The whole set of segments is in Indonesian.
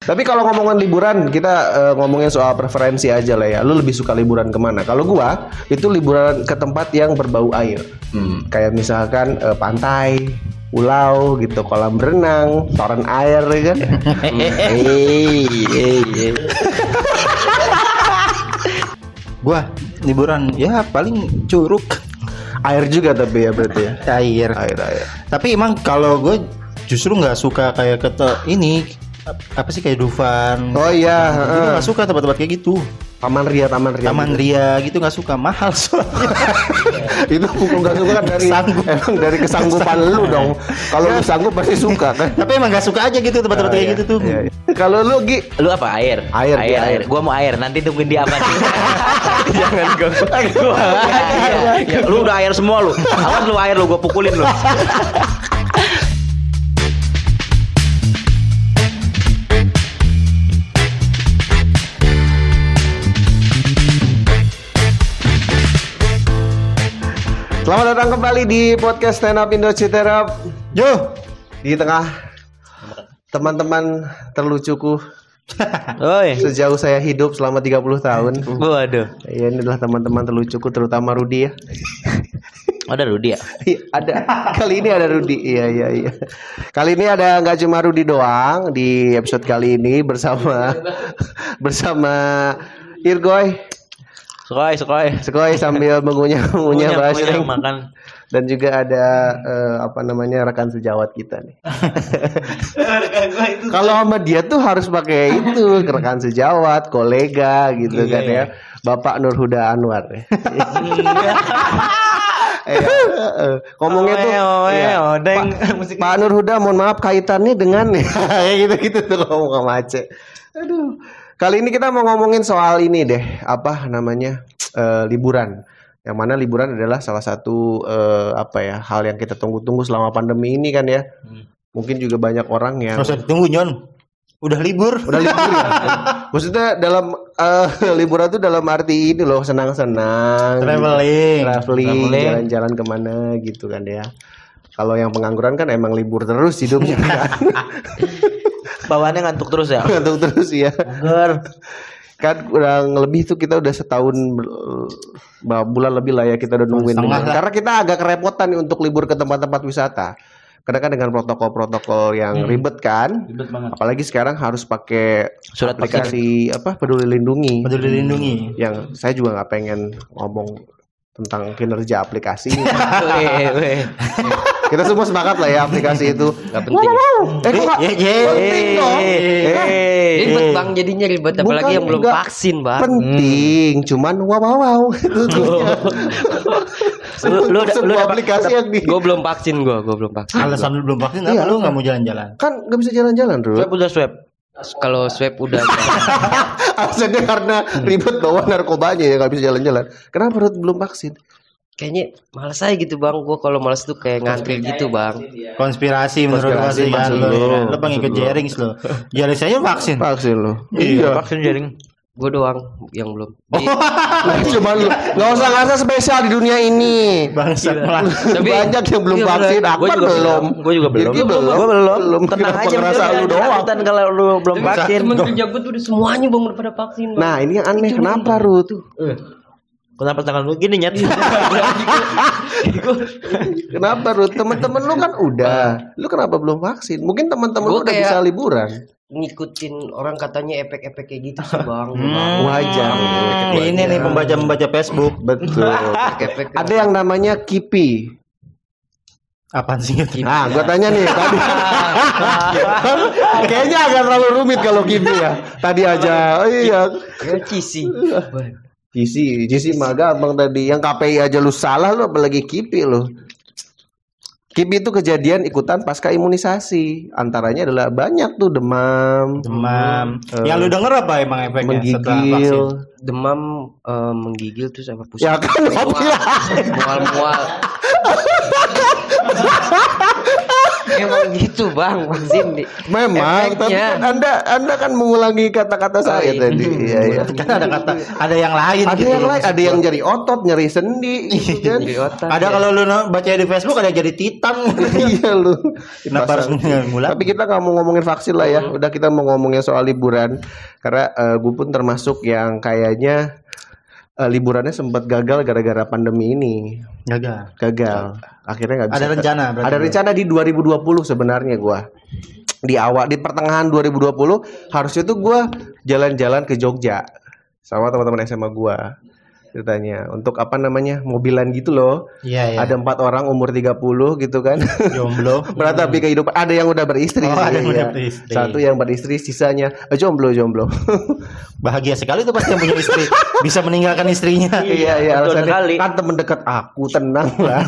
Tapi kalau ngomongin liburan, kita eh, ngomongin soal preferensi aja lah ya. Lu lebih suka liburan ke mana? Kalau gua itu liburan ke tempat yang berbau air. Hmm. Kayak misalkan eh, pantai, pulau gitu, kolam renang, toren air ya kan. Hei, hei, hei. Gua liburan ya paling curug air juga tapi ya berarti ya. air. Air air. Tapi emang kalau gue justru nggak suka kayak ke ini apa sih kayak Dufan. Oh iya, Gitu heeh. nggak suka tempat-tempat kayak gitu. Taman Ria, Taman Ria. Taman Ria gitu nggak suka mahal soalnya. itu bukan nggak suka kan dari Sanggup. emang dari kesanggupan lu dong. Kalau lu sanggup pasti suka kan. Tapi emang nggak suka aja gitu tempat-tempat kayak gitu tuh. Iya, iya. Kalau lu Gi, Lu apa air? Air, air, air. Gua mau air. Nanti tungguin dia apa Jangan gua. gua ya, lu udah air semua lu. Awas lu air lu gua pukulin lu. Selamat datang kembali di podcast Stand Up Indo Citerap. Yo, Di tengah teman-teman terlucuku Oi. sejauh saya hidup selama 30 tahun. Waduh. Ya, ini adalah teman-teman terlucuku terutama Rudi ya. Ada Rudi ya? Iya, ada. Kali ini ada Rudi. Iya, iya, iya. Kali ini ada nggak cuma Rudi doang di episode kali ini bersama bersama Irgoy, Sekoy, sekoy. Sekoy sambil mengunyah mengunyah basreng. makan. dan juga ada eh, apa namanya rekan sejawat kita nih. Kalau sama dia tuh harus pakai itu rekan sejawat, kolega gitu kan ya. Bapak Nur Huda Anwar. ya. Iya, eh, Ngomongnya tuh Oe, iya. odeng. Pak, Pak Nur Huda mohon maaf kaitannya dengan ya gitu-gitu tuh ngomong sama Aceh. Aduh. Kali ini kita mau ngomongin soal ini deh, apa namanya? eh, liburan. Yang mana liburan adalah salah satu eh, apa ya, hal yang kita tunggu-tunggu selama pandemi ini kan ya. Mungkin juga banyak orang yang usah ditunggu Nyon. Udah libur. udah libur ya. Maksudnya dalam eh, liburan tuh dalam arti ini loh, senang-senang. Traveling. traveling, Traveling. jalan-jalan ke mana gitu kan ya. Kalau yang pengangguran kan emang libur terus hidupnya kan. Bawaannya ngantuk terus ya? Ngantuk terus ya. Kan kurang lebih tuh kita udah setahun bulan lebih lah ya kita udah nungguin. Karena kita agak kerepotan nih untuk libur ke tempat-tempat wisata. Karena kan dengan protokol-protokol yang ribet kan. Ribet banget. Apalagi sekarang harus pakai Surat aplikasi apa peduli lindungi. Peduli lindungi. Yang saya juga nggak pengen ngomong tentang kinerja aplikasi. Kita semua sepakat lah ya aplikasi itu. Gak penting. Eh, kok nggak- Ye, ye. penting dong. Eh, Ribet bang jadinya ribet apalagi Bukan yang belum vaksin bang. penting cuman wow wow wow. Lu, lu, aplikasi yang di Gue belum vaksin gue, gue belum vaksin. Alasan lu belum vaksin apa Iya. lu nggak mau jalan-jalan? kan nggak bisa jalan-jalan Ruth swab udah swab. Kalau swab udah alasannya karena ribet bawa narkobanya ya nggak bisa jalan-jalan kenapa Ruth belum vaksin kayaknya males aja gitu bang. Gue kalau males tuh kayak ngantri gitu bang. Konspirasi menurut Konspirasi lu ya lu. Lu pengikut Jerings lu. Jerings aja vaksin. vaksin lo Iya. Vaksin jaring. Gue doang yang belum. Di- cuman lu nggak usah ngerasa spesial di dunia ini Bangsat malah. Tapi- banyak yang belum Iya, vaksin aku juga belum. Gua juga belum. Irgi belum Gua belum. belum Tenang aja ngerasa lu doang Dan kalau lu belum vaksin. Temen kerja gue tuh udah semuanya bang udah pada vaksin. Nah ini yang aneh kenapa Ruth Kenapa tangan lu gini nyet? kenapa Ruth teman-teman lu kan udah lu kenapa belum vaksin mungkin teman-teman lu udah kayak- bisa liburan Ngikutin orang katanya efek-efek kayak gitu sih bang. wajar Hmm, ini nih pembaca-pembaca Facebook. betul Efek-efek. ada yang namanya kipi Apaan sih? Nah, gua tanya nih tadi. Kayaknya agak terlalu rumit kalau kipi ya. Tadi aja, oh iya. Ya cisi. GC, GC mah gampang tadi. Yang KPI aja lu salah lu apalagi kipi lu. Kipi itu kejadian ikutan pasca imunisasi. Antaranya adalah banyak tuh demam, Demam. Yang lu denger apa emang efeknya setelah vaksin? menggigil. Demam eh, menggigil terus apa pusing. Ya kan gua bilang. Mual-mual. Emang gitu bang, Bang Zim. Di- Memang, tapi kan Anda Anda kan mengulangi kata-kata saya iya. tadi. Iya, iya. Kan ada kata, ada yang lain. Ada gitu yang lain, ada yang jadi otot, nyeri sendi, gitu kan? Ada kalau lu baca di Facebook ada jadi titan. iya lu. Kenapa harus ngulang? Tapi kita nggak mau ngomongin vaksin lah ya. Udah kita mau ngomongin soal liburan. Karena gue pun termasuk yang kayaknya eh, liburannya sempat gagal gara-gara pandemi ini. Gagal. Gagal. Akhirnya nggak bisa. Ada rencana berarti Ada rencana di 2020 sebenarnya gua. Di awal di pertengahan 2020 harusnya tuh gua jalan-jalan ke Jogja sama teman-teman SMA gua ceritanya untuk apa namanya mobilan gitu loh Iya, iya. ada empat orang umur 30 gitu kan jomblo. meratapi kehidupan ada yang udah beristri Oh, ada yang iya. udah beristri. satu yang beristri sisanya eh, jomblo jomblo Bahagia sekali tuh pasti yang punya istri. Bisa meninggalkan istrinya. iya iya alasannya sekali. kan temen dekat aku tenang lah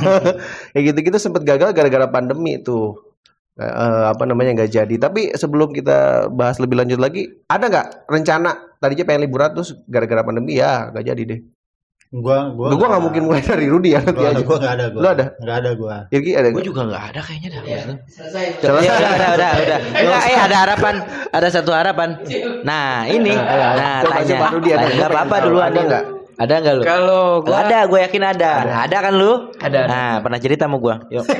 ya gitu-gitu sempet gagal gara-gara pandemi tuh Eh, eh, apa namanya nggak jadi tapi sebelum kita bahas lebih lanjut lagi ada nggak rencana tadinya pengen liburan terus gara-gara pandemi ya nggak jadi deh Gua gua gua nggak mungkin mulai dari Rudy ya nanti Gua, aja gua gak ada gua. Lu ada? Enggak ada gua. Irgi ada Gue nggak? juga nggak ada kayaknya dah. Iya. Ya, udah, udah, udah, udah. Enggak, eh ada harapan, ada satu harapan. Nah, ini. Nah, Coba, tanya. coba, Rudi, ada. Enggak apa-apa Ada duluan. nggak? Ada enggak lu? Kalau gua ada, gue yakin ada. Ada, kan lu? Ada, ada. Nah, pernah cerita sama gua. Yuk.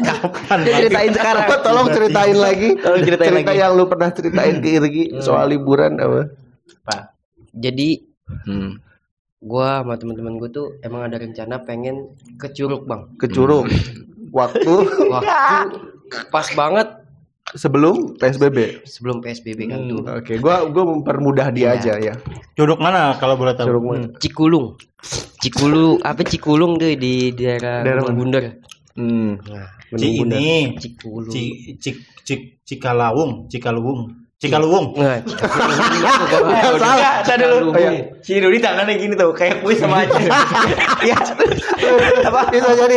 Kapan? Ceritain sekarang. tolong ceritain lagi Tolong ceritain cerita lagi. yang lu pernah ceritain ke Irgi soal liburan apa jadi Hmm. Gua sama teman-teman gua tuh emang ada rencana pengen ke Curug bang. ke Curug waktu Waktu pas banget sebelum PSBB sebelum PSBB kan tuh. Oke, gua gua mempermudah dia aja ya. Curug mana kalau boleh tahu? Curug mana? Cikulung. Cikulung apa Cikulung tuh di daerah, Daerah Gunung Bundar. Hmm. Nah, Ci ini Cikulung. Ci, cik cik Cikalawung, Cikalawung. Cikaluwung. Nah, Cikulung. Salah, tadi dulu. Iya. Si Rudi tangannya gini tuh, kayak kuis sama aja. Iya. Apa? Bisa jadi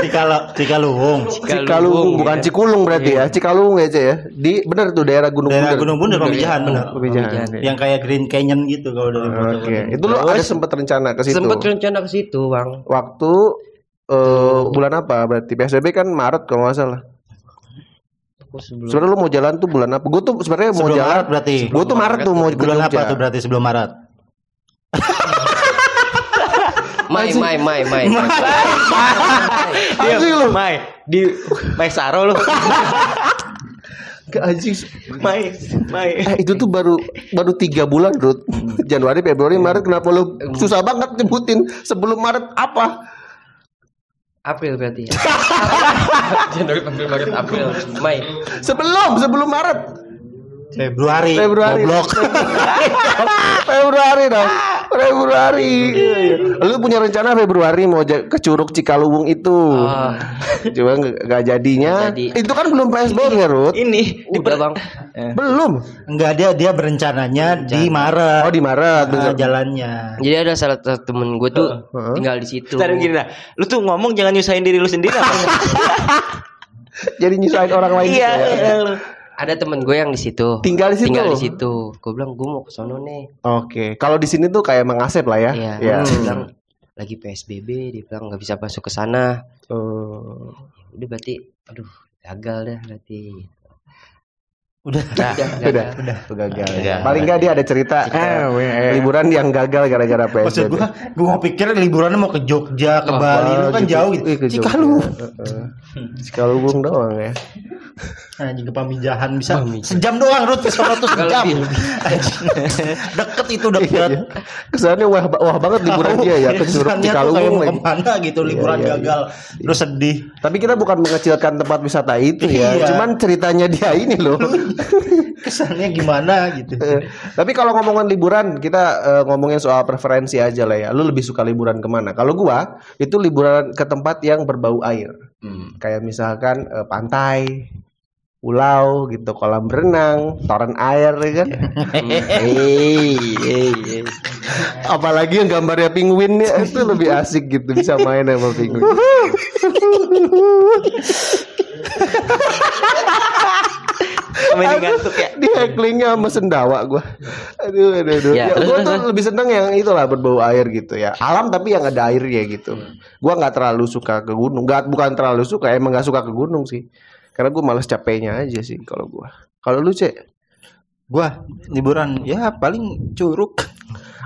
Cikala Cikaluwung. Cikalung bukan ya. Cikulung berarti ya. Cikalung aja ya. Di benar tuh daerah Gunung Daerah Bunder. Gunung Bundar Pamijahan benar. Pemijahan. Yang kayak Green Canyon gitu kalau dari foto. Oke, itu lu ada sempat rencana ke situ. Sempet rencana ke situ, Bang. Waktu eh bulan apa? Berarti PSBB kan Maret kalau nggak salah. Sebelum Sebenarnya lu mau jalan tuh bulan apa? Gue tuh sebenarnya mau Sebelum jalan. Maret berarti. Gue tuh Maret tuh mau Bulan apa tuh berarti sebelum Maret? Mai, Mai, Mai, Mai. Dia, Anjing lu. Mai, di Mai Saro lu. Ke anjing. Mai, Mai. Eh, itu tuh baru baru tiga bulan, Rut. Januari, Februari, Maret. Kenapa lu susah banget nyebutin sebelum Maret apa? April berarti ya. Januari, Februari, Maret, April, Mai. Sebelum, sebelum Maret. Februari. Februari. Februari dong. Februari. Lu punya rencana Februari mau ke Curug Cikaluwung itu. Ah. Cuma nggak nggak jadinya. Jadi. Itu kan belum PSBB ya, Rut? Ini di Udah, Bang. Belum. Enggak dia dia berencananya di Maret. Oh, di Maret. Ah, bener. jalannya. Jadi ada salah satu temen gue tuh Heeh. tinggal di situ. Bentar gini dah. Lu tuh ngomong jangan nyusahin diri lu sendiri apa? Jadi nyusahin orang lain Iya, gitu ya. Ada temen gue yang di situ. Tinggal di situ. Tinggal di situ. Gue bilang gue mau ke sono nih. Oke, kalau di sini tuh kayak mengasep lah ya. Iya. Ya. Dia bilang lagi PSBB, dia bilang nggak bisa masuk ke sana. Oh. Udah berarti, aduh, gagal dah berarti. Udah. Udah, Udah, gagal. tuh gagal. Gagal. Paling nggak dia ada cerita eh, liburan yang gagal gara-gara Maksud PSBB. gua, gua mau pikir liburannya mau ke Jogja, ke Oh, Bali, lu kan gitu. jauh gitu. Cikalu. Heeh. Cikalubung doang ya. Anjing ke Pamijahan bisa Pamijahan. sejam doang Rut ke sono tuh sejam. deket itu Iya, deket. iya. Kesannya wah wah banget liburan dia ya ke Curug mau lagi. ke mana gitu liburan Iya, iya, gagal. Terus sedih. Tapi kita bukan mengecilkan tempat wisata itu ya. Iya. Cuman ceritanya dia ini loh. Kesannya gimana gitu. Eh, Tapi kalau ngomongin liburan, kita eh, ngomongin soal preferensi aja lah ya. Lu lebih suka liburan ke mana? Kalau gua itu liburan ke tempat yang berbau air. Kayak misalkan eh, pantai, pulau gitu, kolam berenang, toren air ya kan. Hei, hei, hei. Apalagi yang gambarnya penguin ya itu lebih asik gitu bisa main sama penguin. Mending ngantuk ya. Di hecklingnya sama sendawa gua. Aduh, aduh, aduh. Ya, Ya, terus, tuh lebih seneng yang itulah berbau air gitu ya. Alam tapi yang ada airnya gitu. Gua nggak terlalu suka ke gunung. Nggak bukan terlalu suka, emang nggak suka ke gunung sih. Karena gua males capeknya aja sih kalau gua. Kalau lu cek Gua liburan ya paling curug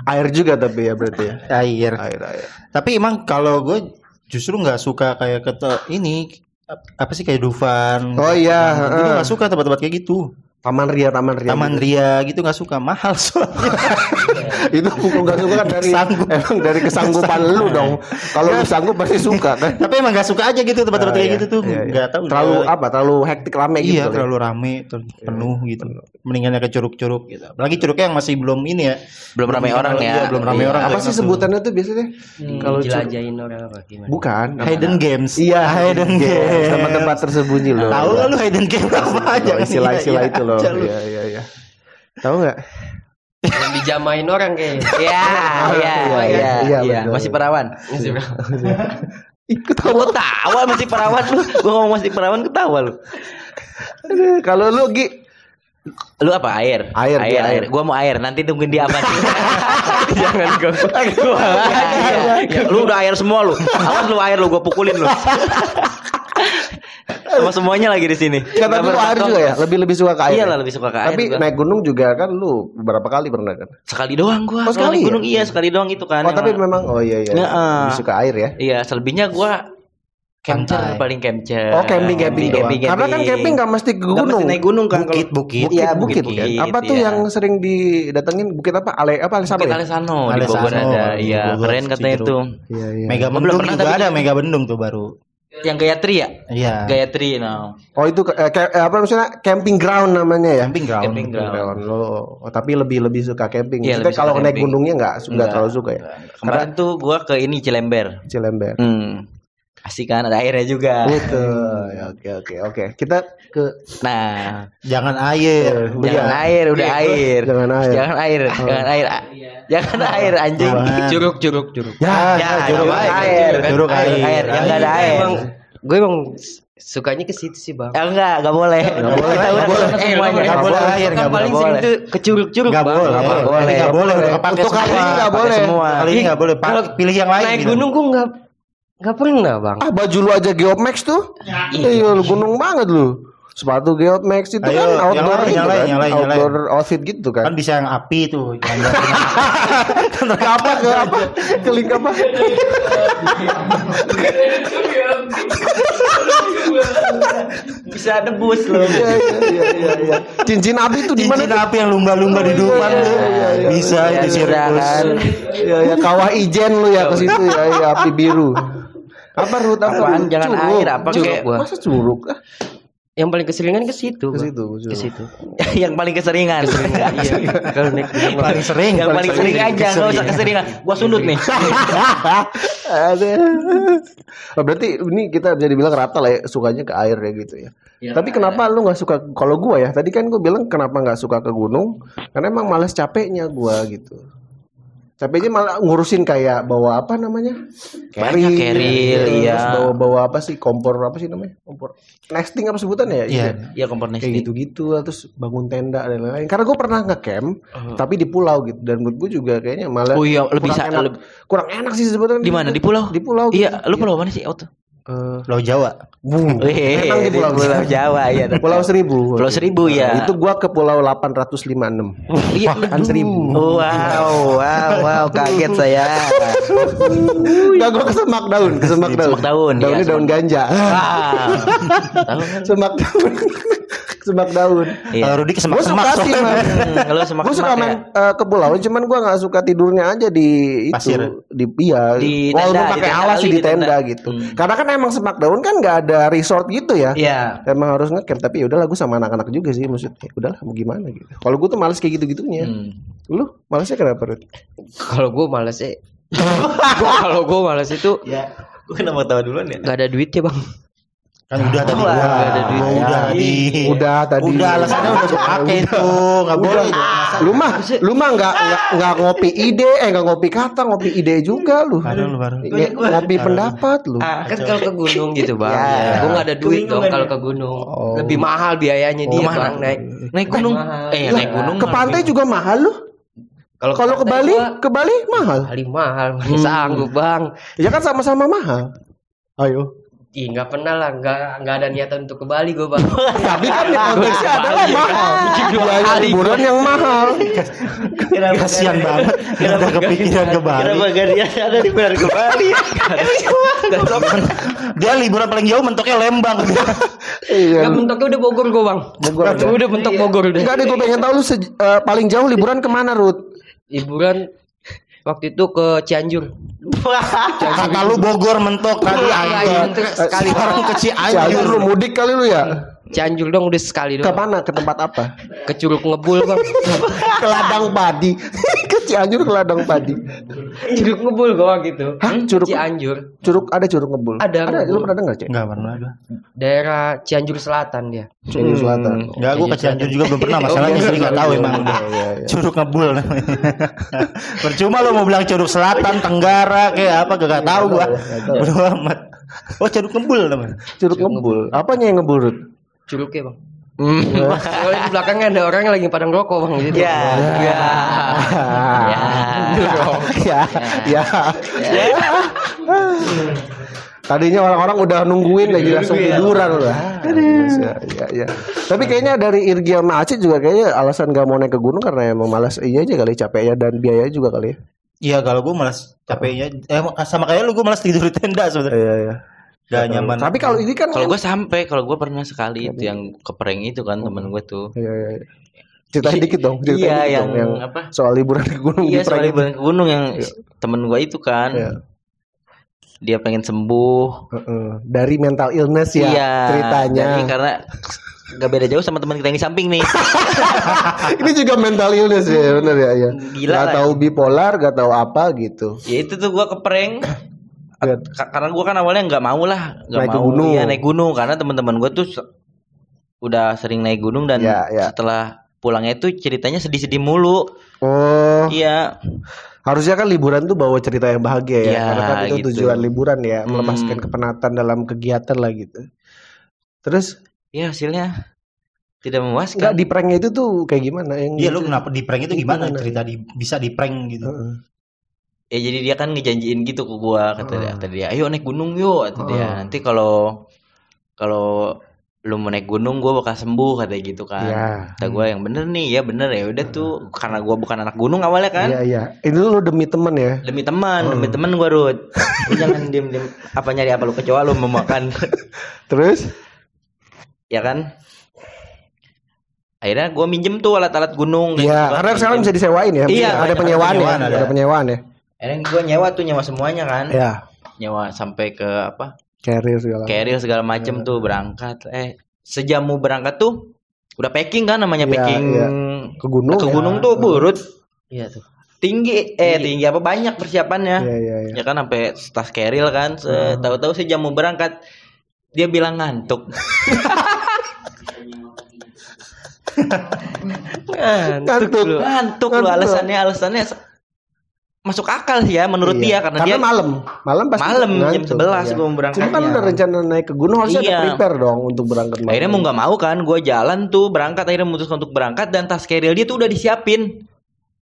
air juga tapi ya berarti ya. air. Air air. Tapi emang kalau gue justru nggak suka kayak kata ini ap- apa sih kayak Dufan. Oh iya, heeh. nggak suka tempat-tempat kayak gitu. Taman Ria, Taman Ria. Taman gitu. Ria gitu nggak suka mahal soalnya. itu bukan nggak suka kan dari Sanggup. emang dari kesanggupan lu dong. Kalau lu sanggup pasti suka kan. Tapi emang nggak suka aja gitu tempat-tempat Ah, kayak iya. gitu tuh. Iya, iya. Nggak tahu. Terlalu apa? Terlalu hektik rame gitu. Iya kali. terlalu rame, terlalu penuh gitu. Mendingannya ke curug-curug gitu. Apalagi curugnya yang masih belum ini ya. Belum ramai orang ya. Iya, belum ramai Iya. orang. Apa sih sebutannya tuh biasanya? Kalau curug- jelajahin orang apa gimana? bukan. Hidden games. Iya, hidden games. Tempat-tempat tersembunyi loh. Tahu lu hidden game apa aja? Istilah-istilah Iya, itu lu. Iya, iya, iya. Tahu nggak? Yang dijamain orang kayak. Iya, iya, Iya, iya, iya, iya. betul. Masih perawan. Ikut Lu ketawa masih perawan lu. Gua ngomong masih perawan ketawa lu. Kalau lu Gi Lu apa air? Air, air, air. air. Gua mau air. Nanti tungguin dia apa sih? Jangan gua. gua Ya, lu udah air semua lu. Awas lu air lu gua pukulin lu. Sama semuanya lagi di sini. Ya, tapi lu air juga ya? Lebih lebih suka ke air. Iya ya? lah lebih suka ke air. Tapi gua. naik gunung juga kan lu beberapa kali pernah kan? sekali doang gua. Oh, sekali naik gunung ya? iya sekali doang itu kan. Oh, tapi memang oh iya iya. Heeh. Lebih suka air ya. Iya, selebihnya gua camper Santai. paling camper. Oh camping camping doang. Karena kan camping nggak mesti ke Nggak mesti gunung. naik gunung kan Bukit, kalau- bukit. Bukit, Iya, bukit, bukit, kan? Apa tuh iya. yang sering didatengin bukit apa? Ale apa Alesano Bukit ya? Alesano di Alesano, Bogor ada. di Iya, keren katanya itu. Iya iya. Mega Bendung pernah, juga ada Mega Bendung tuh baru. Yang Gayatri ya? Iya. Gayatri nah. Oh itu ke- eh, ke- eh, apa maksudnya camping ground namanya ya? Camping ground. Camping ground. Ground lo. Oh, tapi lebih lebih suka camping. Iya, Maksudnya suka kalau naik camping. gunungnya nggak nggak Enggak. terlalu suka ya. Kemarin tuh gua ke ini Cilember. Cilember. Hmm. Asik kan ada airnya juga. Betul. Ya, Oke oke oke. Kita ke Nah, Jangan air. jangan air, udah air. Jangan air. Jangan air, jangan air. Jangan air anjing. Curug, curug, curug. Ya, Ya, curug jangan air. air. Curug air. Air, yang nggak ada air. Emang gue emang sukanya ke situ sih, Bang. Ya enggak, enggak boleh. Kita udah boleh. ke sana semuanya. Nggak Nggak boleh boleh. air, Kan nggak paling boleh. sering tuh ke curug-curug, Bang. boleh. Nggak Ini boleh. nggak boleh. Untuk kali ini semua. nggak Pakai boleh. Kali ini nggak boleh. Pilih yang lain. Naik gitu. gunung gue nggak nggak pernah, Bang. ah baju lu aja Geomax tuh. Iya lu gunung banget lu. Sepatu Geomax itu Ayo, kan outdoor nyalain, gitu nyalain, kan. nyalain, nyalain. outdoor outfit gitu Kan kan. bisa yang api tuh. Yang ke apa ke apa? Ke link apa? Bisa debus loh. Iya iya iya iya iya. Cincin api itu di mana? Cincin api yang lumba-lumba di depan Iya, tuh. iya, iya, Bisa iya, itu bisa sirkus. kan. Iya ya kawah ijen lu ya ke situ ya, ya api biru. Apa Rut apa? Jangan air, apa kayak- Masa curug? Ah, Yang paling keseringan ke situ, ke situ. Ke situ. yang paling keseringan. Iya. Kalau naik. Paling sering. yang paling sering aja, enggak usah keseringan. Gua sundut nih. Ada. Oh, berarti ini kita bisa dibilang rata lah ya sukanya ke air ya gitu ya. Tapi kenapa lu nggak suka kalau gua ya? Tadi kan gua bilang kenapa nggak suka ke gunung? Karena emang males capeknya gua gitu. Capeknya malah ngurusin kayak bawa apa namanya? Banyak carrier, terus iya. Bawa bawa apa sih? Kompor apa sih namanya? Kompor nesting apa sebutannya ya? Iya. Ya kompor Kayak nesting. gitu-gitu lah, terus bangun tenda dan lain-lain. Karena gue pernah ngecamp tapi di pulau gitu dan menurut gue juga kayaknya malah Oh iya, lebih kurang sa- enak, lebih- kurang enak sih sebetulnya. Di mana? Di pulau? Di pulau. Iya, lu pulau mana sih, Auto? Eh, Pulau Jawa. Bung. Memang di pulau, Pulau Jawa ya. Pulau Seribu. Pulau Seribu ya. Itu gua ke Pulau 856. Iya, Kan seribu. Wow, wow, wow, kaget saya. Enggak gua ke semak daun, ke semak daun. Semak daun, Daunnya iya, daun ganja. Ah. Semak daun. Semak daun. Iya. Kalau Rudi Gue kesemak-semak suka sih, man. Kalau semak Gue suka main eh, ke pulau, cuman gua nggak suka tidurnya aja di itu, Pasir. di iya, Di walaupun pakai tenda alas sih di tenda. tenda gitu. Hmm. Karena kan emang semak daun kan nggak ada resort gitu ya. Iya. Emang harus ngecamp, tapi ya udahlah gue sama anak-anak juga sih maksudnya. Udahlah mau gimana gitu. Kalau gue tuh males kayak gitu-gitunya. Hmm. Lu malesnya kenapa, Rut? Kalau gue males sih. Gua- Kalau gue males itu Ya. Gue kenapa tahu duluan ya? nggak ada duitnya, Bang. Kan udah tadi. Udah, nggak. Oh, udah tadi. Udah tadi. Udah alasannya udah gue pakai itu. Enggak boleh. Lu mah lu mah nggak nggak nggak ngopi ide eh nggak ngopi kata ngopi ide juga lu. Ngopi pendapat lu. Ah, kan kalau ke gunung gitu bang, Ya. gue nggak ada duit dong kalau ke gunung. Oh. Lebih mahal biayanya dia Ke mana? bang naik. Naik gunung. mahal. Eh, naik gunung. Ke pantai juga mahal lu. Kalau Kalau ke Bali, ke Bali mahal. Bali mahal, mana sanggup bang. Ya kan sama-sama mahal. Ayo. Ih nggak pernah lah, nggak nggak ada niatan untuk ke Bali gue bang. Tapi kan di konteksnya adalah mahal. Dua kali liburan yang mahal. Kasihan banget. Gak ada kepikiran ke Bali. Kenapa gak dia ada di benar ke Bali? Dia liburan paling jauh mentoknya Lembang. Iya. Mentoknya udah Bogor gue bang. Bogor aja. Udah mentok Bogor udah. Enggak deh, gue pengen tahu lu eh, paling jauh liburan ke mana, Rut? Liburan waktu itu ke Cianjur. Kata lu Bogor mentok tadi Iya, anjing. mentok sekali. Sekarang ke Cianjur Cianjur. lu mudik kali lu ya? Cianjur dong udah sekali Ke dong. mana? Ke tempat apa? Ke Curug Ngebul bang. Ke ladang padi. Ke Cianjur ke ladang padi. Curug Ngebul gua gitu. Hah? Curug Cianjur. Curug ada curug ngebul. Ada, Ada. ngebul. Lu pernah dengar, Cek? Enggak pernah gua. Daerah Cianjur Selatan dia. Cianjur Selatan. Enggak, gua ke Cianjur juga belum pernah. Masalahnya Oh, sering enggak tahu iya, emang iya, udah. iya. Curug ngebul namanya. Percuma lu mau bilang Curug Selatan, Tenggara, kayak apa gak tahu gua. Bodo amat. Oh, Curug ngebul namanya. Curug ngebul. Apanya yang ngebul? Curugnya bang. Soalnya di belakangnya ada orang yang lagi pada ngerokok bang gitu. Ya. Ya. ya, ya, ya. Tadinya orang-orang udah nungguin lagi langsung tiduran udah. Ya, ya, ya. Tapi kayaknya dari Irgi sama Acit juga kayaknya alasan gak mau naik ke gunung karena emang malas iya aja kali capek ya dan biaya juga kali ya. Iya, kalau gua malas capeknya. Eh, sama kayak lu gua malas tidur di tenda sebenarnya. Iya, iya. Gak nyaman. Tapi kalau ini kan Kalau gue sampai, kalau gue pernah sekali itu yang kepereng itu kan temen gue tuh. Iya, iya. iya. Ceritain dikit dong, ceritain Iya, dikit yang, dong, yang apa? soal liburan ke gunung Iya, soal liburan ke gunung yang temen gue itu kan. Iya. Dia pengen sembuh. Heeh. Dari mental illness ya iya. ceritanya. Jadi karena gak beda jauh sama teman kita yang di samping nih. ini juga mental illness ya, bener ya, ya. Gila gak lah. tahu bipolar, gak tahu apa gitu. ya itu tuh gue kepereng. Ka- karena gue kan awalnya nggak mau lah, nggak Naik mau gunung. iya, naik gunung karena teman-teman gue tuh udah sering naik gunung dan Ya, ya. setelah pulangnya tuh ceritanya sedih-sedih mulu. Oh, Iya. harusnya kan liburan tuh bawa cerita yang bahagia ya, Iya, karena kan itu gitu. tujuan liburan ya, Hmm. melepaskan kepenatan dalam kegiatan lah gitu. Terus Ya hasilnya tidak nggak memuaskan. di pranknya itu tuh kayak gimana? Yang Iya, gitu? lu kenapa di prank itu gimana? Gimana? Cerita di bisa di prank gitu. Heeh. Ya jadi dia kan ngejanjiin gitu ke gua kata dia, kata dia, ayo naik gunung yuk kata dia. Ah. Nanti kalau kalau lu mau naik gunung gua bakal sembuh kata gitu kan. Iya. Kata gua yang bener nih, ya bener ya udah tuh karena gua bukan anak gunung awalnya kan. Iya iya. Ini lu demi temen ya. Demi teman, Hmm. demi teman gua Rut. Lu jangan diem diem apa nyari apa lu kecoa lu mau makan. Terus? ya kan? Akhirnya gua minjem tuh alat-alat gunung Iya, gitu kan. karena sekarang bisa disewain ya. Iya, ada penyewaan ya. penyewaan ada. penyewaan ya. Akhirnya gua nyewa tuh nyewa semuanya kan. Iya. Nyewa sampai ke apa? Carrier segala. carrier segala macem tuh berangkat eh sejam mau berangkat tuh udah packing kan namanya Iya, packing iya. Ke gunung. ke ya. gunung tuh burut Iya tuh. tinggi eh tinggi apa banyak persiapannya Iya iya iya. ya kan sampai tas carrier kan Se- tahu-tahu sejam mau berangkat dia bilang ngantuk Ngantuk. lu ngantuk lu Ngantuk. alasannya alasannya se- masuk akal sih ya menurut Iya. dia karena, dia malam. Malam pasti Malam, jam 11 iya. gua mau berangkatnya. Cuma kan udah rencana naik ke gunung harusnya Iya. ada prepare dong untuk berangkat malam. akhirnya mau nggak mau kan gue jalan tuh berangkat akhirnya memutuskan untuk berangkat dan tas carrier dia tuh udah disiapin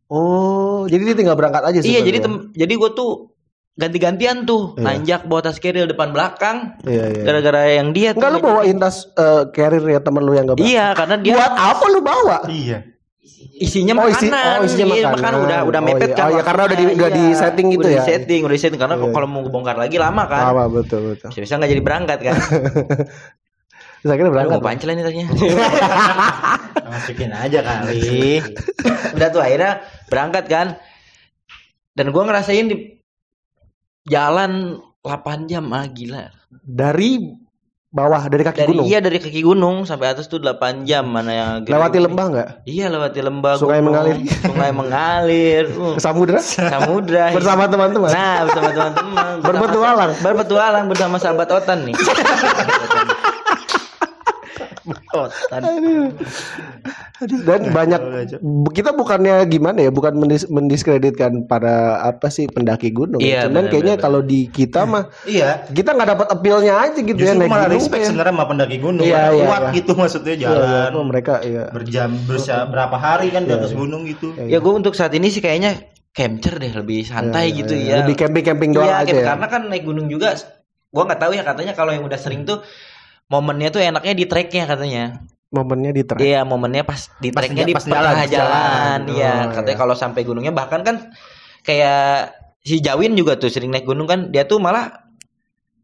Oh, jadi dia tinggal berangkat aja Iya jadi tem jadi gue tuh ganti-gantian tuh Iya. nanjak bawa tas carrier depan belakang Iya iya. gara-gara yang dia tuh Enggak lu bawain tas eh, carrier ya temen lu yang enggak iya karena dia Buat apa lu bawa? Iya. Isinya Oh, isi- makanan oh, isinya Iya, makanan. udah udah Oh, mepet iya. kan Oh, iya, karena udah di- udah di setting gitu udah ya. di setting udah di setting karena Iya. kalau mau bongkar lagi lama kan Sama betul betul. bisa nggak jadi berangkat kan Terus akhirnya Aduh, berangkat. mau pancel ini tasnya Masukin aja kali. udah tuh akhirnya berangkat kan dan gua ngerasain di jalan 8 jam ah gila Dari bawah dari kaki dari gunung. iya dari kaki gunung sampai atas tuh 8 jam mana yang Lewati lembah enggak? Iya lewati lembah Sungai gunung, mengalir. Sungai mengalir. Uh, Ke samudra? samudra. Bersama teman-teman. Nah, bersama teman-teman. Berpetualang. Berpetualang bersama sahabat Otan nih. Kotan. Dan banyak kita bukannya gimana ya, bukan mendis- mendiskreditkan para apa sih pendaki gunung. Iya, Cuman benar, kayaknya kalau di kita mah Iya. kita nggak dapat appealnya aja gitu ya Justru naik malah gunung respect ya. sebenarnya sama pendaki gunung. Iya, iya, kuat iya. gitu maksudnya Iya, jalan. iya, mereka iya. berjam bersa berapa hari kan di atas gunung gitu. Iya. Ya gue untuk saat ini sih kayaknya camper deh lebih santai gitu ya. Lebih camping-camping doang Iya, aja ya. Karena kan naik gunung juga gua nggak tahu ya katanya kalau yang udah sering tuh momennya tuh enaknya di treknya katanya. Momennya di track. Iya, momennya pas di Pas ja- di pas jalan, jalan. jalan. Iya, Oh, katanya iya. kalau sampai gunungnya bahkan kan kayak si Jawin juga tuh sering naik gunung kan dia tuh malah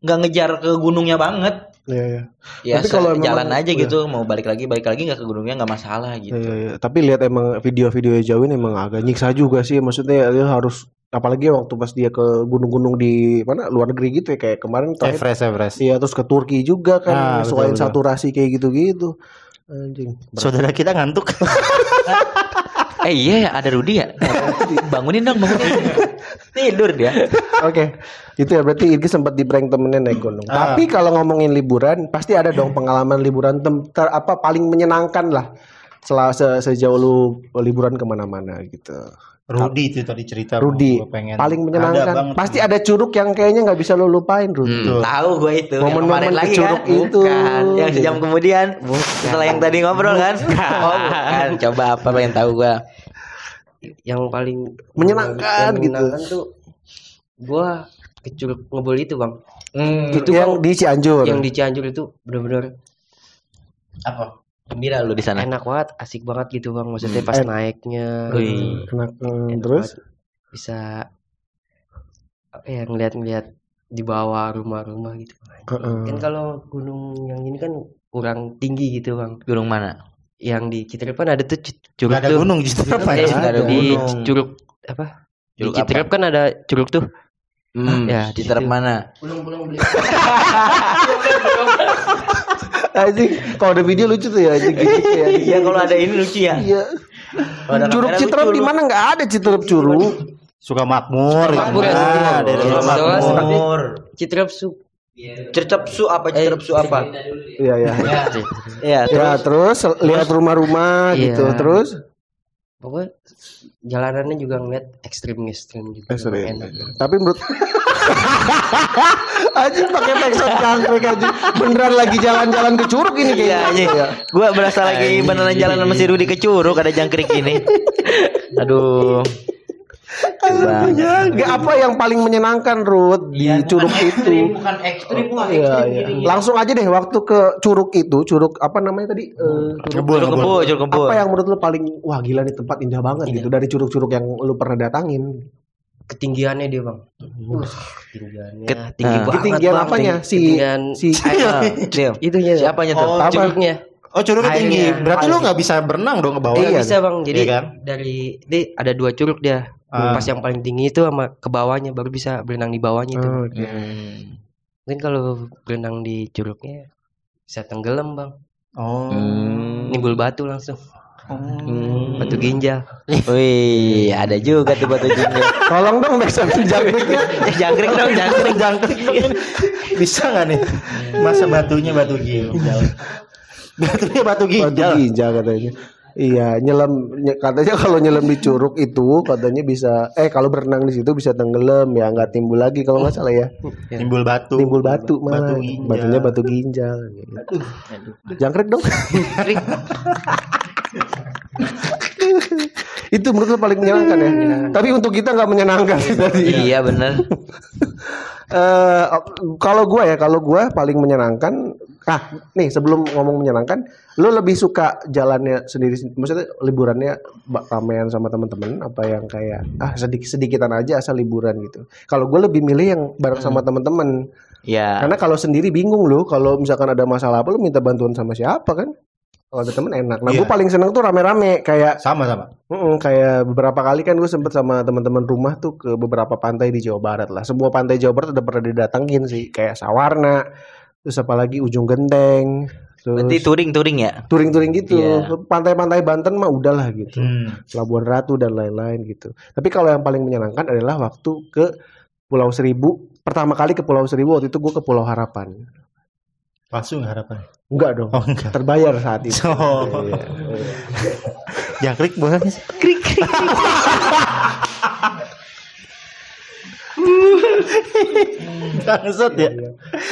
nggak ngejar ke gunungnya banget. Iya, iya. Ya Tapi kalau jalan aja iya. gitu, mau balik lagi balik lagi nggak ke gunungnya nggak masalah gitu. Iya, iya. Tapi lihat emang video-video jauhin emang agak nyiksa juga sih. Maksudnya dia harus apalagi waktu pas dia ke gunung-gunung di mana luar negeri gitu ya kayak kemarin terakhir Everest Everest. Iya terus ke Turki juga kan Ah, selain betul. saturasi kayak gitu-gitu. Anjing. Saudara kita ngantuk. Eh iya ya, ada Rudi ya. Bangunin dong, bangunin. Tidur dia. Oke. Itu ya berarti Irgi sempat di prank temennya naik gunung. Ah. Tapi kalau ngomongin liburan pasti ada dong pengalaman liburan tem- ter- apa paling menyenangkan lah. Setelah se- sejauh lu liburan ke mana-mana gitu. Rudi itu tadi cerita. Rudi gua pengen. paling Ada menyenangkan. banget. Pasti ada curug yang kayaknya nggak bisa lu lupain, Rudi. Hmm, tahu gue itu. Yang Momen-momen kemarin lagi kecuruk kan? itu. Bukan. Yang sejam kemudian. Setelah yang tadi ngobrol kan? Oh, bukan. Coba apa pengen tahu gue. Yang paling Menyenangkan yang gitu. menyenangkan tuh gua ke Curug Ngebul itu, Bang. Hmm, Itu yang Bang, di Cianjur. yang di Cianjur itu bener-bener apa? Gembira lu di sana. enak banget, asik banget gitu, Bang. Maksudnya pas Eh. naiknya Wih. Enak, hmm, enak terus banget. bisa apa ya ngeliat-ngeliat di bawah rumah-rumah gitu. Heeh. Kan kalau gunung yang ini kan kurang tinggi gitu, Bang. Gunung mana? Yang di Citerep kan ada tuh cu- curug Nggak ada tuh. gunung justru apa Eh, ya? ada di gunung. curug apa? Curug di Citerep kan ada curug tuh. Hmm, Ya, di di terap situ. mana? anjing kalau ada video lucu tuh ya anjing gitu ya. Iya, kalau ada ini lucu ya. Iya. Curug lucu, di mana nggak ada Citerep curug. Suka makmur. Makmur ya, Ah, daerah Jelas, makmur. jelas. Makmur. Citerep su Cercep su apa cercep su apa? Iya ya. Iya, Ya terus lihat rumah-rumah Iya. gitu terus. Pokoknya jalanannya juga ngeliat gitu. Ekstrim. Enak. Tapi menurut anjing pakai backsound jangkrik anjing. Beneran lagi jalan-jalan ke curug ini Iya, kayaknya. anjing. Gua berasa lagi beneran jalan sama si Rudi ke Curug ada jangkrik ini. Aduh. Coba. Gak apa yang paling menyenangkan Ruth di curug itu. bukan ekstrim, wah Iya, iya. Langsung aja deh waktu ke curug itu, curug apa namanya tadi? Eh, curug- Curug kebo, curug kebo. apa yang menurut lu paling wah gila nih tempat indah banget gitu dari curug-curug yang lu pernah datangin. Ketinggiannya dia bang. Uh, ketinggiannya Ket- tinggi Ah. banget. Ketinggian Bang. apanya? Si Ketinggian si Ah, itunya. Siapanya tuh? Oh, Apa? curugnya. Oh curugnya tinggi. Airnya. Berarti lu nggak bisa berenang dong ke bawah. Iya Iya. bisa bang. Jadi Iya kan? dari ini ada dua curug dia. Ah. Pas yang paling tinggi itu sama ke bawahnya baru bisa berenang di bawahnya itu. Oh, oke. Hmm. Mungkin kalau berenang di curugnya bisa tenggelam bang. Oh. Hmm. Nimbul batu langsung. Hmm. Batu ginjal. Wih, ada juga tuh batu jinjau. Tolong dong backsound jangkriknya. Jangkrik dong, jangkrik. jangkrik bisa nggak nih masa batunya batu ginjal batunya batu Batu ginjal ginjal katanya. Iya, nyelam nye- katanya kalau nyelam di curug itu katanya bisa eh kalau berenang di situ bisa tenggelam ya nggak timbul lagi kalau nggak salah ya. timbul batu Timbul batu malah. batu ginjal Batunya batu ginjal. gitu. Jangkrik dong. itu menurut lo paling menyenangkan ya. Tapi untuk kita nggak menyenangkan sih tadi. Iya bener. Eh, kalau gua ya, kalau gua paling menyenangkan. Ah, nih sebelum ngomong menyenangkan, lu lebih suka jalannya sendiri, maksudnya liburannya ramean sama teman-teman, apa yang kayak ah sedikit sedikitan aja asal liburan gitu. Kalau gue lebih milih yang bareng sama teman-teman, Ya. karena kalau sendiri bingung lu, kalau misalkan ada masalah apa lu minta bantuan sama siapa kan? Kalau ada temen enak. Nah, gue Iya. paling seneng tuh rame-rame kayak sama sama Mm-mm, kayak beberapa kali kan gue sempet sama teman-teman rumah tuh ke beberapa pantai di Jawa Barat lah. Semua pantai Jawa Barat udah pernah didatengin sih, kayak Sawarna, terus apalagi Ujung Genteng, Berarti terus touring-touring ya? touring-touring gitu. Iya. Pantai-pantai Banten mah udahlah gitu. Hmm. Labuan Ratu dan lain-lain gitu. Tapi kalau yang paling menyenangkan adalah waktu ke Pulau Seribu. Pertama kali ke Pulau Seribu waktu itu gue ke Pulau Harapan. Palsu nggak harapan? Enggak dong. Oh enggak. Terbayar saat itu. Oh. Iya, iya. Jangkrik boleh sih? Bangsat ya.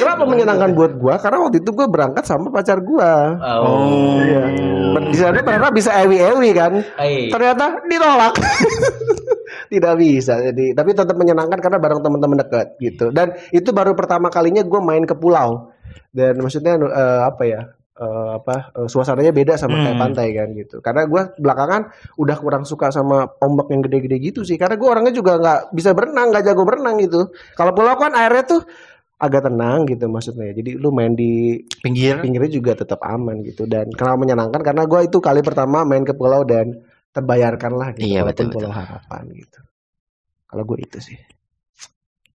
Kenapa menyenangkan buat gua? Karena waktu itu gua berangkat sama pacar gua. Oh. Iya. Di sana berharap bisa ewi-ewi kan. Ternyata ditolak. Tidak bisa. Jadi tapi tetap menyenangkan karena bareng teman-teman dekat gitu. Dan itu baru pertama kalinya gua main ke pulau. Dan maksudnya eh, apa ya? Eh, apa eh, suasananya beda sama kayak Hmm. pantai kan gitu. Karena gua belakangan udah kurang suka sama ombak yang gede-gede gitu sih. Karena gua orangnya juga nggak bisa berenang, nggak jago berenang gitu. Kalau pulau kan airnya tuh agak tenang gitu maksudnya. Jadi lu main di Pinggir. pinggirnya juga tetap aman gitu dan kenapa menyenangkan karena gue itu kali pertama main ke pulau dan terbayarkan lah gitu Iya, walaupun betul, pulau harapan gitu kalau gue itu sih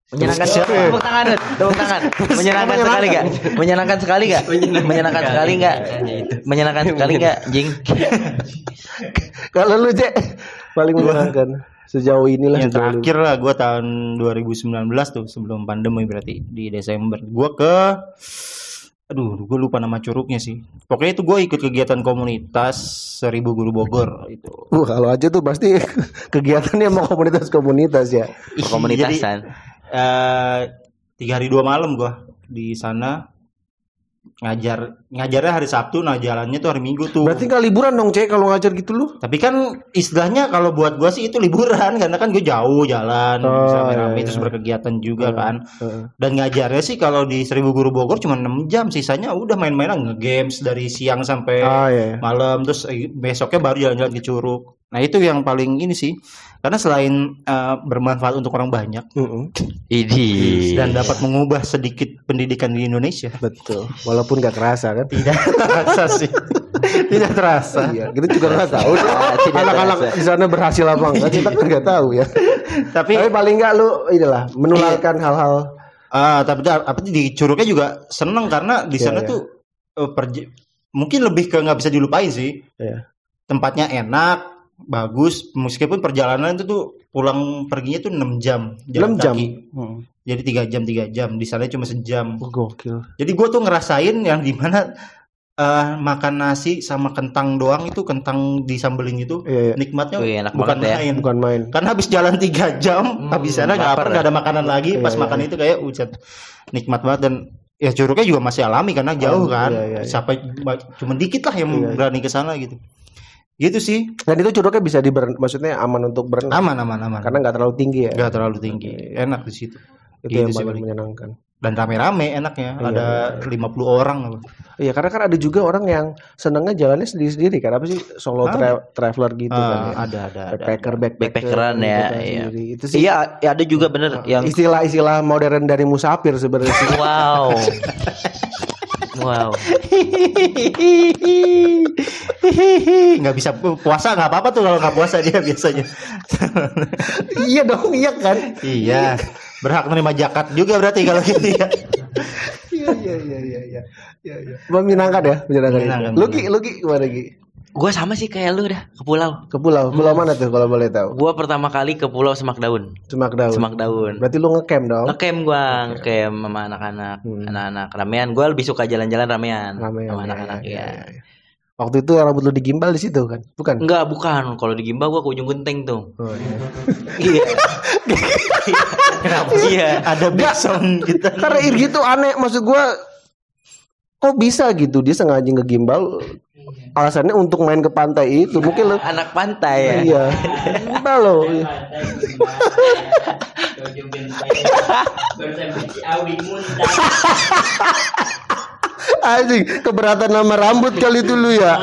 Menyenangkan Siapa? tepuk tangan, tepuk tangan. Menyenangkan sekali gak? Menyenangkan sekali gak? Menyenangkan sekali gak? Menyenangkan sekali gak, Jing? kalau lu cek paling menyenangkan sejauh inilah Yang sejauh terakhir lah gue tahun 2019 tuh sebelum pandemi berarti di Desember. Gue ke aduh gue lupa nama curugnya sih. Pokoknya itu gue ikut kegiatan komunitas Seribu Guru Bogor itu. Wah, kalau aja tuh pasti kegiatannya mau komunitas-komunitas ya. Komunitasan. Eh, tiga hari dua malam gue di sana ngajar ngajarnya hari Sabtu nah jalannya tuh hari Minggu tuh Berarti nggak liburan dong cek kalau ngajar gitu lu? tapi kan istilahnya kalau buat gua sih itu liburan karena kan gue jauh jalan Oh, bisa iya, rame-rame iya. terus berkegiatan juga Heeh. kan Heeh. dan ngajarnya sih kalau di Seribu Guru Bogor cuma 6 jam sisanya udah main-mainan nge-games dari siang sampai Ah iya. iya. malam terus eh, besoknya baru jalan-jalan ke Curug nah itu yang paling ini sih karena selain eh, bermanfaat untuk orang banyak Mm-mm. Idi. dan dapat mengubah sedikit pendidikan di Indonesia Betul. Walaupun gak kerasa kan? tidak terasa sih tidak terasa Iya, kita juga nggak tahu anak-anak di sana berhasil apa enggak kita kan nggak tahu ya. tapi Tapi paling nggak lu inilah menularkan hal-hal Ah, tapi apa di Curugnya juga seneng karena di Iya, sana iya. tuh eh, perj- mungkin lebih ke nggak bisa dilupain sih. Iya. Tempatnya enak, bagus, meskipun perjalanan itu tuh pulang perginya tuh 6 jam jalan 6 jam. kaki. Hmm. Jadi tiga jam tiga jam di sana cuma sejam. Oh, gokil. Jadi gua tuh ngerasain yang di mana eh, makan nasi sama kentang doang itu kentang disambelin itu Iya, iya. nikmatnya Wih, enak bukan banget ya. main. Bukan main. Karena habis jalan tiga jam, habis sana nggak apa nggak ada makanan lagi. Iya, Pas iya, makan iya. itu kayak ucat nikmat banget dan ya curugnya juga masih alami karena jauh Oh, kan. iya, iya, iya. Siapa cuma dikit lah yang Iya, iya. berani ke sana gitu. Gitu sih. Dan itu curugnya bisa di maksudnya aman untuk berenang. Aman aman aman. Karena nggak terlalu tinggi ya. nggak terlalu tinggi. Enak di situ. Itu gitu yang sih paling menyenangkan. Dan rame-rame enaknya. Iya, ada 50 orang loh. Iya, karena kan ada juga orang yang senangnya jalannya sendiri-sendiri kan apa sih solo Ada. tra- traveler gitu kan. Ah, ya. ada ada ada. Backpacker, backpacker, Backpackeran ya, gitu kan iya. sendiri. Itu sih Iya, ya ada juga bener yang istilah-istilah modern dari musafir sebenarnya sih. wow. Wow. nggak bisa puasa nggak apa-apa tuh kalau nggak puasa dia biasanya. iya dong, iya kan? iya. Berhak menerima zakat juga berarti kalau gitu ya. Iya iya iya iya iya. Iya iya. Menyenangkan ya, menyenangkan. Menyenangkan, Lu Ki, lu Ki gimana Ki? Gua sama sih kayak lu dah ke pulau. Ke pulau, pulau mana tuh kalau boleh tahu? Gua pertama kali ke Pulau Semak Daun. Semak daun. Semak Daun. Berarti lu ngecamp dong? Ngecamp gua, ngecamp sama anak-anak, Hmm. anak-anak ramean. Gua lebih suka jalan-jalan ramean, Ramean, sama ya, anak-anak ya, ya. ya, ya. Waktu itu rambut lu digimbal di situ kan? Bukan? Enggak, bukan. Kalau di Gimba gua ke ujung genteng tuh. Oh, iya. Iya. Kenapa? Iya. Ada backsound kita. Karena ir gitu aneh maksud gua kok bisa gitu dia sengaja ngegimbal alasannya untuk main ke pantai itu mungkin lu Anak pantai ya. iya gimbal lo anjing keberatan nama rambut kali itu lu ya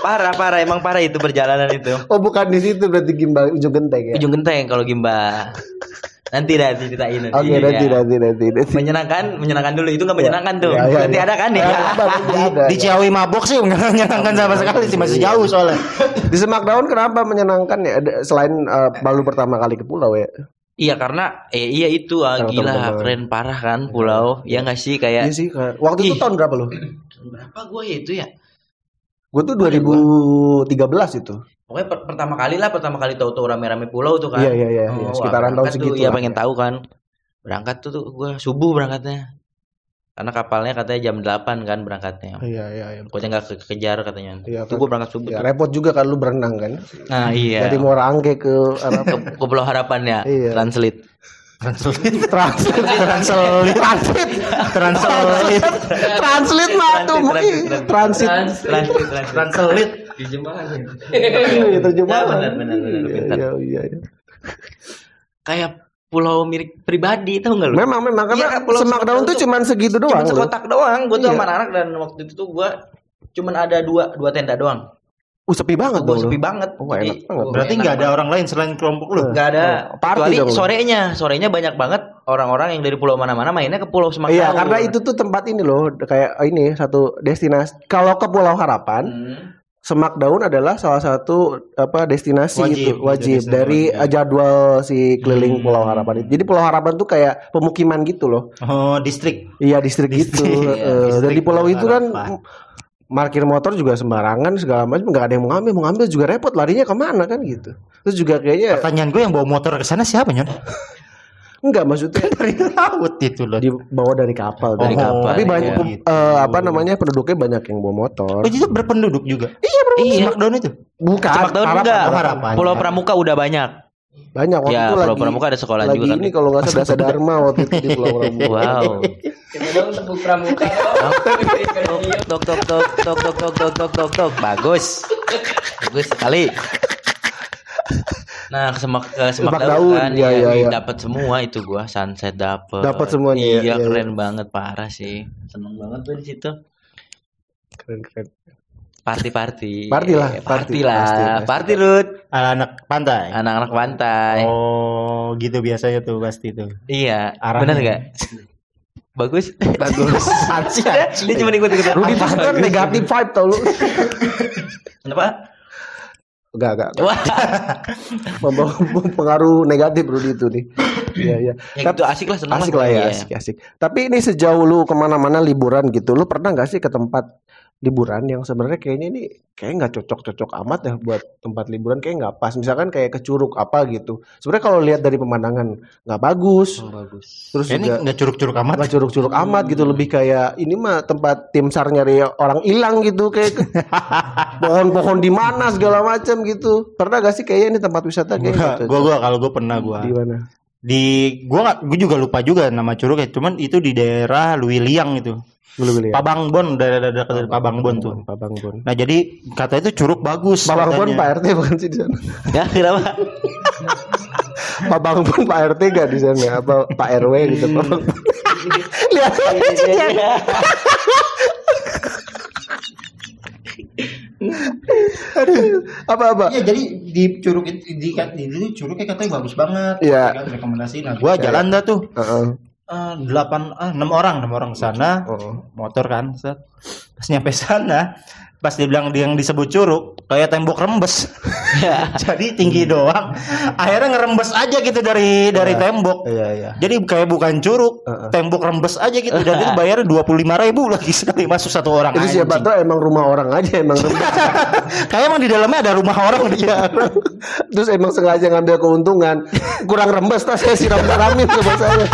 Parah, parah. Emang parah itu perjalanan itu. oh bukan di situ berarti gimbal ujung genteng ya Ujung genteng kalau Gimba. Nanti dah ceritain nanti. oke nanti ya. nanti nanti nanti Menyenangkan, menyenangkan dulu. Itu nggak menyenangkan tuh. Ya, ya, nanti ya. ada kan ya? Ya, ada. Di Ciawi mabok sih nggak menyenangkan sama sekali sih masih jauh soalnya. di Smackdown kenapa menyenangkan ya selain eh, baru pertama kali ke pulau ya Iya karena eh iya itu ah, gila teman-teman. keren parah kan pulau. Ya nggak sih kayak iya sih kan waktu itu Ih. tahun berapa lo berapa gue itu ya? gue tuh 2013 itu Pokoknya per- pertama kali lah, pertama kali tahu-tahu rame-rame pulau tuh kan. Iya iya iya, Oh, iya. wah, sekitaran tahun segitu. Iya lah. pengen tahu kan. Berangkat tuh, tuh gue subuh berangkatnya. Karena kapalnya katanya jam 8 kan berangkatnya. Iya iya iya. Pokoknya nggak ke- kejar katanya. Iya, itu gue berangkat subuh. Ya, repot juga kan lu berenang kan. Nah iya. Dari Muara Angke ke arah ke, ke Pulau Harapannya. Iya. Translate. Translate. translate Translate. translate Translate. translate mah tuh Translate, transit Translate. Translate. Translate. Terjemahan. Iya, terjemahan. Benar, benar, benar, Iya, pintar. iya, iya, iya. Kayak pulau milik pribadi tahu nggak lu? Memang memang karena Iya, Pulau Smackdown tuh cuman segitu doang Cuma loh. sekotak doang. Gue tuh Iya. sama anak dan waktu itu tuh gue cuman ada dua dua tenda doang. Uh, sepi banget Gue dong. sepi banget. Oh, enak banget. Berarti nggak ada orang lain selain kelompok lu. Gak ada. Oh, party Kecuali sorenya, sorenya banyak banget orang-orang yang dari pulau mana-mana mainnya ke pulau Semaktau. Iya, karena itu tuh tempat ini loh, kayak ini satu destinasi. Kalau ke Pulau Harapan, Hmm. Smackdown adalah salah satu apa destinasi Wajib, itu wajib dari wajib. uh, jadwal si keliling Hmm. Pulau Harapan itu. Jadi Pulau Harapan tuh kayak pemukiman gitu loh. Oh, distrik. Iya distrik gitu. Distrik, Eh, iya, dan di pulau Pulau itu kan Harapan. parkir motor juga sembarangan segala macam nggak ada yang mau ngambil mau ngambil juga repot larinya ke mana kan gitu terus juga kayaknya Pertanyaan gue yang bawa motor ke sana siapa nyon? Enggak maksudnya Dari laut itu loh. dibawa dari kapal Dari kan. kapal, tapi banyak iya. pem- eh, apa namanya penduduknya banyak yang bawa motor Oh, itu berpenduduk juga. Iya. Smackdown itu. bukan harapan, enggak. harapan. Pulau Pramuka udah banyak. banyak waktu Ya, itu Pulau lagi Pramuka ada sekolah lagi juga kan. ini kalau nggak salah Dasa Dharma waktu itu di Pulau Pramuka Wow. Kita dong tepuk pramuka. tok tok tok tok tok tok tok tok tok tok bagus bagus sekali nah ke semak ke semak Semak daun daun, kan iya, iya, iya, iya. dapat semua itu gua sunset dapat Dapat semuanya, iya, iya, iya. keren banget parah sih. Seneng banget tuh di situ. Keren keren. Party party Party lah, party, party, lah. pasti, pasti. party Rut. Anak pantai. anak-anak pantai. Oh, gitu biasanya tuh pasti tuh. iya Arahnya. benar nggak? Bagus. Bagus. Dia cuma ikut ikut Rudi kan negatif vibe tau lu. Kenapa Enggak, enggak. wah Membawa pengaruh negatif Rudi itu nih. Iya, iya. ya gitu asik lah seneng Asik lah ya, Iya. asik, asik. Tapi ini sejauh lu ke mana-mana liburan gitu, lu pernah nggak sih ke tempat liburan yang sebenarnya kayaknya ini kayak nggak cocok-cocok amat ya buat tempat liburan kayak nggak pas. Misalkan kayak ke Curug apa gitu. Sebenarnya kalau lihat dari pemandangan nggak bagus, Oh, bagus terus Kayak ini juga nggak curug-curug amat. nggak curug-curug amat gitu. Lebih kayak ini mah tempat tim sar nyari orang hilang gitu kayak pohon-pohon di mana segala macam gitu. Pernah gak sih kayaknya ini tempat wisata kayak Gua, nggak gua, gua kalau gua pernah gua. di mana? Di gua gua juga lupa juga nama curugnya. Cuman itu di daerah Luiliang itu. Ya. Pabangbon, daerah daerah daerah Pabangbon tuh. Pabangbon. Nah jadi katanya itu curug bagus. Pabangbon katanya. Pak RT bukan sih di sana? ya kenapa Pak Bangbon Pak RT gak di sana apa Pak RW gitu. Lihat Aduh, apa apa? Iya jadi di curug itu di, di, di, curugnya katanya bagus banget. Iya. Kan rekomendasi. Nah gua jalan dah tuh. Heeh. Eh, delapan ah, enam orang enam orang sana Oh. motor kan set. pas nyampe sana pas dia bilang dia yang disebut curug kayak tembok rembes jadi tinggi doang akhirnya ngerembes aja gitu dari dari tembok Iya iya. jadi kayak bukan curug Heeh. tembok rembes aja gitu dan itu bayarnya dua puluh lima ribu lagi sekali masuk satu orang Itu siapa tahu emang rumah orang aja emang rembes. kayak emang di dalamnya ada rumah orang dia Terus emang sengaja ngambil keuntungan. Kurang rembes tas saya siram siramin coba saya.